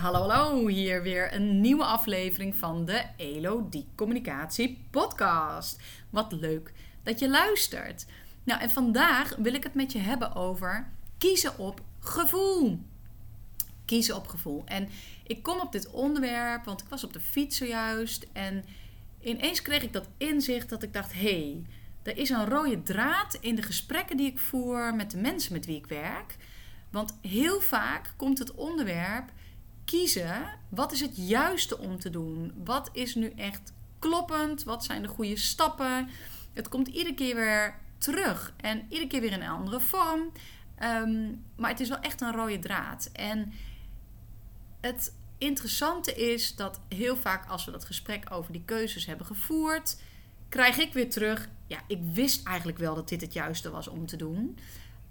Hallo, hallo. Hier weer een nieuwe aflevering van de Elodie Communicatie Podcast. Wat leuk dat je luistert. Nou, en vandaag wil ik het met je hebben over kiezen op gevoel. Kiezen op gevoel. En ik kom op dit onderwerp, want ik was op de fiets zojuist. En ineens kreeg ik dat inzicht dat ik dacht: hé, hey, er is een rode draad in de gesprekken die ik voer met de mensen met wie ik werk. Want heel vaak komt het onderwerp kiezen. Wat is het juiste om te doen? Wat is nu echt kloppend? Wat zijn de goede stappen? Het komt iedere keer weer terug en iedere keer weer in een andere vorm. Ehm, maar het is wel echt een rode draad. En het interessante is dat heel vaak als we dat gesprek over die keuzes hebben gevoerd, krijg ik weer terug. Ja, ik wist eigenlijk wel dat dit het juiste was om te doen.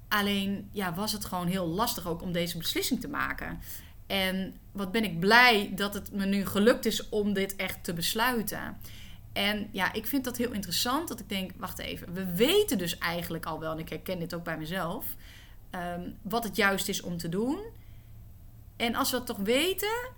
Alleen ja, was het gewoon heel lastig ook om deze beslissing te maken. En wat ben ik blij dat het me nu gelukt is om dit echt te besluiten. En ja, ik vind dat heel interessant. Dat ik denk, wacht even, we weten dus eigenlijk al wel, en ik herken dit ook bij mezelf, um, wat het juist is om te doen. En als we dat toch weten,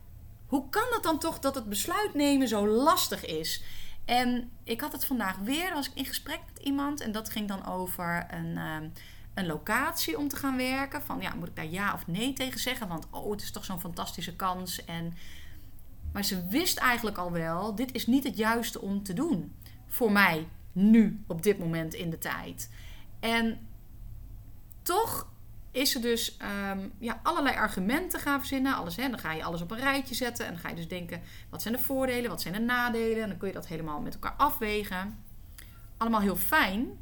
hoe kan het dan toch dat het besluit nemen zo lastig is? En ik had het vandaag weer, was ik in gesprek met iemand en dat ging dan over een. Um, een locatie om te gaan werken. Van ja, moet ik daar ja of nee tegen zeggen? Want oh, het is toch zo'n fantastische kans. En, maar ze wist eigenlijk al wel, dit is niet het juiste om te doen. Voor mij, nu, op dit moment in de tijd. En toch is ze dus um, ja, allerlei argumenten gaan verzinnen. Alles, hè, dan ga je alles op een rijtje zetten. En dan ga je dus denken, wat zijn de voordelen, wat zijn de nadelen? En dan kun je dat helemaal met elkaar afwegen. Allemaal heel fijn.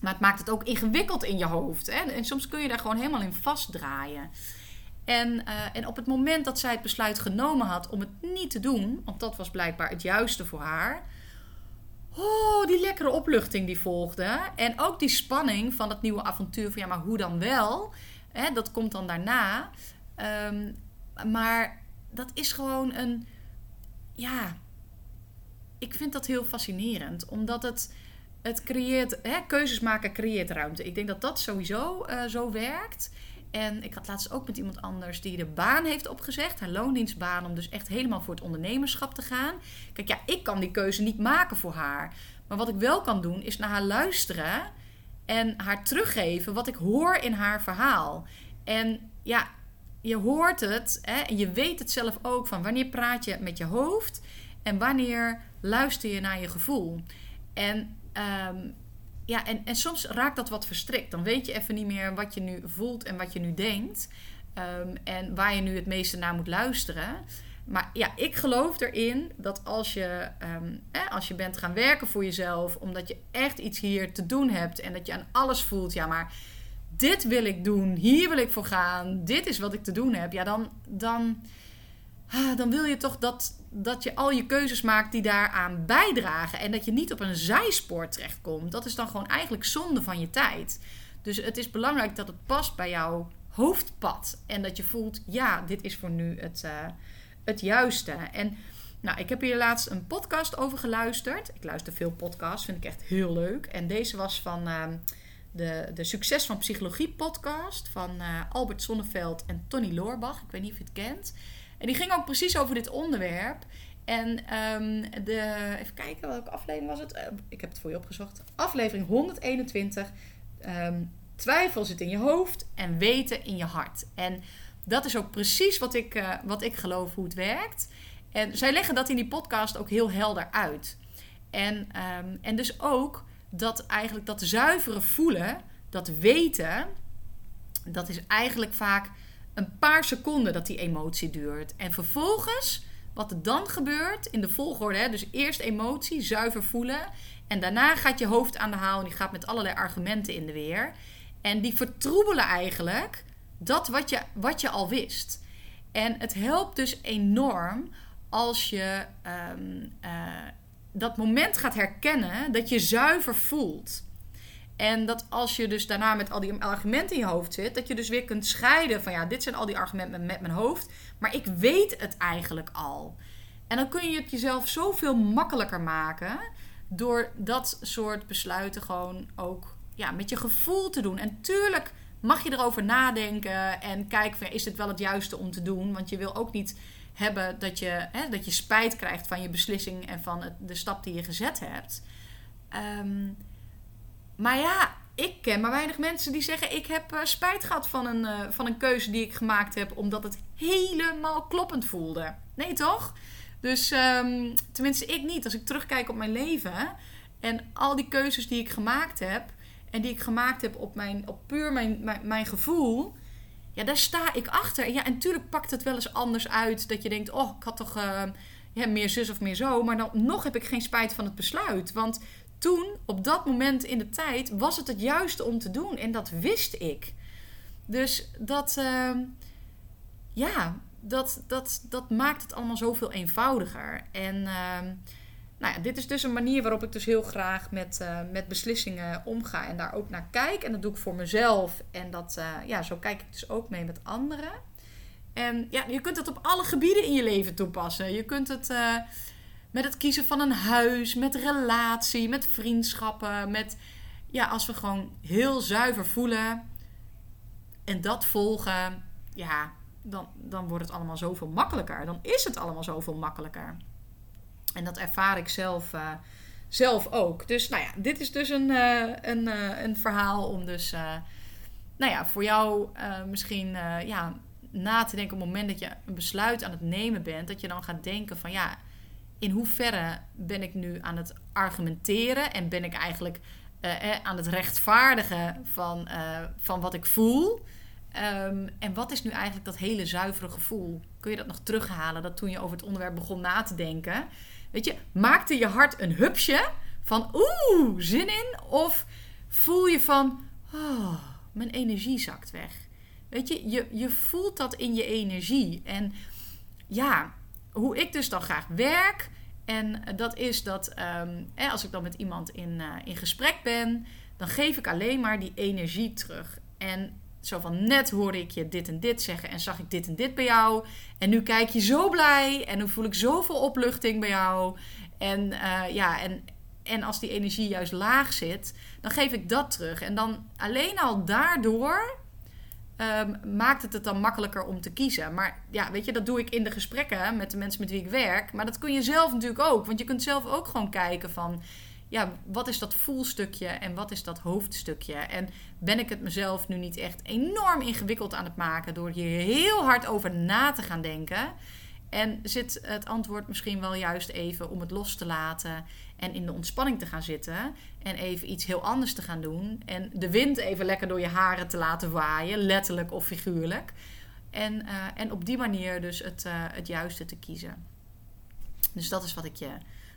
Maar het maakt het ook ingewikkeld in je hoofd. Hè? En soms kun je daar gewoon helemaal in vastdraaien. En, uh, en op het moment dat zij het besluit genomen had om het niet te doen, want dat was blijkbaar het juiste voor haar. Oh, die lekkere opluchting die volgde. En ook die spanning van het nieuwe avontuur. Van ja, maar hoe dan wel? Hè, dat komt dan daarna. Um, maar dat is gewoon een. Ja. Ik vind dat heel fascinerend. Omdat het het creëert, hè, keuzes maken creëert ruimte. Ik denk dat dat sowieso uh, zo werkt. En ik had laatst ook met iemand anders die de baan heeft opgezegd, haar loondienstbaan, om dus echt helemaal voor het ondernemerschap te gaan. Kijk, ja, ik kan die keuze niet maken voor haar. Maar wat ik wel kan doen, is naar haar luisteren en haar teruggeven wat ik hoor in haar verhaal. En ja, je hoort het hè, en je weet het zelf ook van wanneer praat je met je hoofd en wanneer luister je naar je gevoel. En Um, ja, en, en soms raakt dat wat verstrikt. Dan weet je even niet meer wat je nu voelt en wat je nu denkt. Um, en waar je nu het meeste naar moet luisteren. Maar ja, ik geloof erin dat als je, um, eh, als je bent gaan werken voor jezelf, omdat je echt iets hier te doen hebt en dat je aan alles voelt, ja, maar dit wil ik doen, hier wil ik voor gaan, dit is wat ik te doen heb, ja, dan, dan, dan wil je toch dat, dat je al je keuzes maakt die daaraan bijdragen. En dat je niet op een zijspoor terechtkomt. Dat is dan gewoon eigenlijk zonde van je tijd. Dus het is belangrijk dat het past bij jouw hoofdpad. En dat je voelt, ja, dit is voor nu het, uh, het juiste. En nou, ik heb hier laatst een podcast over geluisterd. Ik luister veel podcasts, vind ik echt heel leuk. En deze was van uh, de, de Succes van Psychologie podcast van uh, Albert Sonneveld en Tony Loorbach. Ik weet niet of je het kent. En die ging ook precies over dit onderwerp. En um, de, even kijken, welke aflevering was het? Uh, ik heb het voor je opgezocht. Aflevering 121. Um, ehm, twijfel zit in je hoofd en weten in je hart. En dat is ook precies wat ik, uh, wat ik geloof hoe het werkt. En zij leggen dat in die podcast ook heel helder uit. En, um, en dus ook dat eigenlijk dat zuivere voelen, dat weten, dat is eigenlijk vaak een paar seconden dat die emotie duurt. En vervolgens, wat er dan gebeurt in de volgorde, hè, dus eerst emotie, zuiver voelen. En daarna gaat je hoofd aan de haal en die gaat met allerlei argumenten in de weer. En die vertroebelen eigenlijk dat wat je, wat je al wist. En het helpt dus enorm als je um, uh, dat moment gaat herkennen dat je zuiver voelt. En dat als je dus daarna met al die argumenten in je hoofd zit, dat je dus weer kunt scheiden van ja, dit zijn al die argumenten met mijn hoofd, maar ik weet het eigenlijk al. En dan kun je het jezelf zoveel makkelijker maken door dat soort besluiten gewoon ook ja, met je gevoel te doen. En tuurlijk mag je erover nadenken en kijken van, is dit wel het juiste om te doen? Want je wil ook niet hebben dat je, hè, dat je spijt krijgt van je beslissing en van de stap die je gezet hebt. Ehm, maar ja, ik ken maar weinig mensen die zeggen: Ik heb uh, spijt gehad van een, uh, van een keuze die ik gemaakt heb, omdat het helemaal kloppend voelde. Nee, toch? Dus um, tenminste, ik niet. Als ik terugkijk op mijn leven en al die keuzes die ik gemaakt heb, en die ik gemaakt heb op, mijn, op puur mijn, mijn, gevoel, ja, daar sta ik achter. Ja, en natuurlijk pakt het wel eens anders uit. Dat je denkt, oh, ik had toch uh, ja, meer zus of meer zo. Maar dan nog heb ik geen spijt van het besluit. Want toen, op dat moment in de tijd, was het het juiste om te doen. En dat wist ik. Dus dat, uh, ja, dat, dat, dat maakt het allemaal zoveel eenvoudiger. En uh, nou ja, dit is dus een manier waarop ik dus heel graag met, uh, met beslissingen omga en daar ook naar kijk. En dat doe ik voor mezelf. En dat, uh, ja, zo kijk ik dus ook mee met anderen. En ja, je kunt het op alle gebieden in je leven toepassen. Je kunt het uh, met het kiezen van een huis, met relatie, met vriendschappen. Met, ja, als we gewoon heel zuiver voelen en dat volgen, ja, dan, dan wordt het allemaal zoveel makkelijker. Dan is het allemaal zoveel makkelijker. En dat ervaar ik zelf, uh, zelf ook. Dus nou ja, dit is dus een, uh, een, uh, een verhaal om dus, nou ja, voor jou misschien ja, na te denken op het moment dat je een besluit aan het nemen bent. Dat je dan gaat denken van ja, in hoeverre ben ik nu aan het argumenteren en ben ik eigenlijk aan het rechtvaardigen van, van wat ik voel. Um, en wat is nu eigenlijk dat hele zuivere gevoel? Kun je dat nog terughalen? Dat toen je over het onderwerp begon na te denken. Weet je, maakte je hart een hupsje van oeh, zin in? Of voel je van, oh, mijn energie zakt weg. Weet je, je, je voelt dat in je energie. En ja, hoe ik dus dan graag werk. En dat is dat um, als ik dan met iemand in, uh, in gesprek ben, dan geef ik alleen maar die energie terug. En zo van net hoorde ik je dit en dit zeggen en zag ik dit en dit bij jou. En nu kijk je zo blij en nu voel ik zoveel opluchting bij jou. En uh, ja, en, en als die energie juist laag zit, dan geef ik dat terug. En dan alleen al daardoor um, maakt het het dan makkelijker om te kiezen. Maar ja, weet je, dat doe ik in de gesprekken met de mensen met wie ik werk. Maar dat kun je zelf natuurlijk ook. Want je kunt zelf ook gewoon kijken van ja, wat is dat voelstukje en wat is dat hoofdstukje? En ben ik het mezelf nu niet echt enorm ingewikkeld aan het maken door hier heel hard over na te gaan denken? En zit het antwoord misschien wel juist even om het los te laten en in de ontspanning te gaan zitten en even iets heel anders te gaan doen en de wind even lekker door je haren te laten waaien, letterlijk of figuurlijk. En, uh, en op die manier dus het, uh, het juiste te kiezen. Dus dat is wat ik je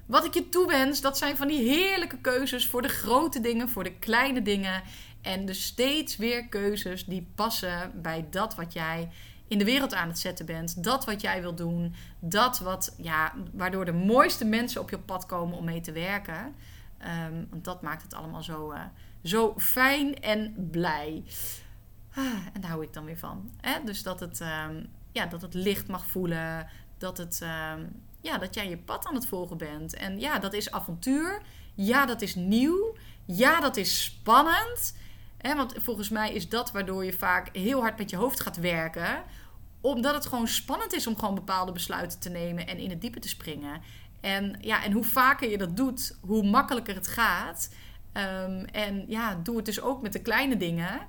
wat ik je toewens, dat zijn van die heerlijke keuzes voor de grote dingen, voor de kleine dingen. En dus steeds weer keuzes die passen bij dat wat jij in de wereld aan het zetten bent. Dat wat jij wil doen. Dat wat, ja, waardoor de mooiste mensen op je pad komen om mee te werken. Um, want dat maakt het allemaal zo, uh, zo fijn en blij. Ah, en daar hou ik dan weer van. Dus dat het, um, ja, dat het licht mag voelen. Dat het, um, ja, dat jij je pad aan het volgen bent. En ja, dat is avontuur. Ja, dat is nieuw. Ja, dat is spannend. Hè, want volgens mij is dat waardoor je vaak heel hard met je hoofd gaat werken. Omdat het gewoon spannend is om gewoon bepaalde besluiten te nemen en in het diepe te springen. En, ja, en hoe vaker je dat doet, hoe makkelijker het gaat. Um, en ja, doe het dus ook met de kleine dingen.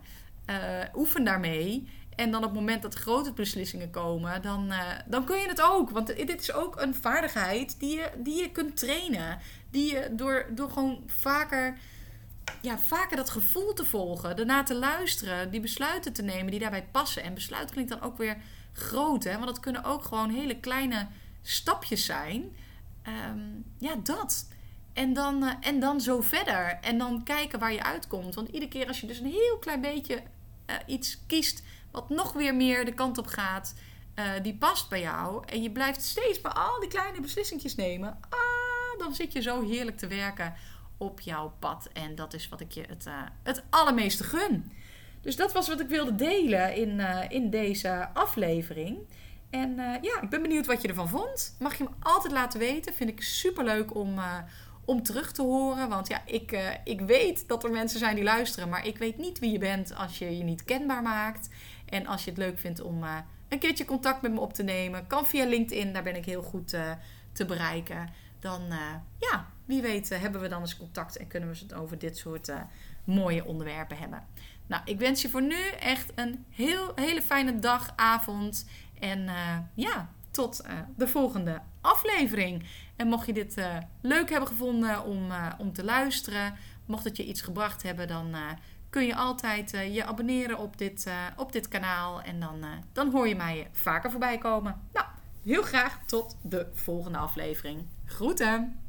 Uh, oefen daarmee. En dan op het moment dat grote beslissingen komen, dan, uh, dan kun je het ook. Want dit is ook een vaardigheid die je, die je kunt trainen. Die je door, door gewoon vaker, ja, vaker dat gevoel te volgen, daarna te luisteren, die besluiten te nemen die daarbij passen. En besluit klinkt dan ook weer groot, hè? want dat kunnen ook gewoon hele kleine stapjes zijn. Um, ja, dat. En dan, uh, en dan zo verder. En dan kijken waar je uitkomt. Want iedere keer als je dus een heel klein beetje uh, iets kiest wat nog weer meer de kant op gaat, uh, die past bij jou. En je blijft steeds maar al die kleine beslissingjes nemen. Ah, dan zit je zo heerlijk te werken op jouw pad. En dat is wat ik je het, uh, het allermeeste gun. Dus dat was wat ik wilde delen in, uh, in deze aflevering. En ja, ik ben benieuwd wat je ervan vond. Mag je me altijd laten weten. Vind ik super leuk om, om terug te horen. Want ja, ik, ik weet dat er mensen zijn die luisteren, maar ik weet niet wie je bent als je je niet kenbaar maakt. En als je het leuk vindt om een keertje contact met me op te nemen, kan via LinkedIn, daar ben ik heel goed te bereiken. Dan, ja, wie weet, hebben we dan eens contact en kunnen we het over dit soort mooie onderwerpen hebben. Nou, ik wens je voor nu echt een heel, hele fijne dag, avond. En ja, tot de volgende aflevering. En mocht je dit leuk hebben gevonden om, om te luisteren, mocht het je iets gebracht hebben, dan kun je altijd je abonneren op dit, op dit kanaal. En dan, dan hoor je mij vaker voorbij komen. Nou, heel graag tot de volgende aflevering. Groeten!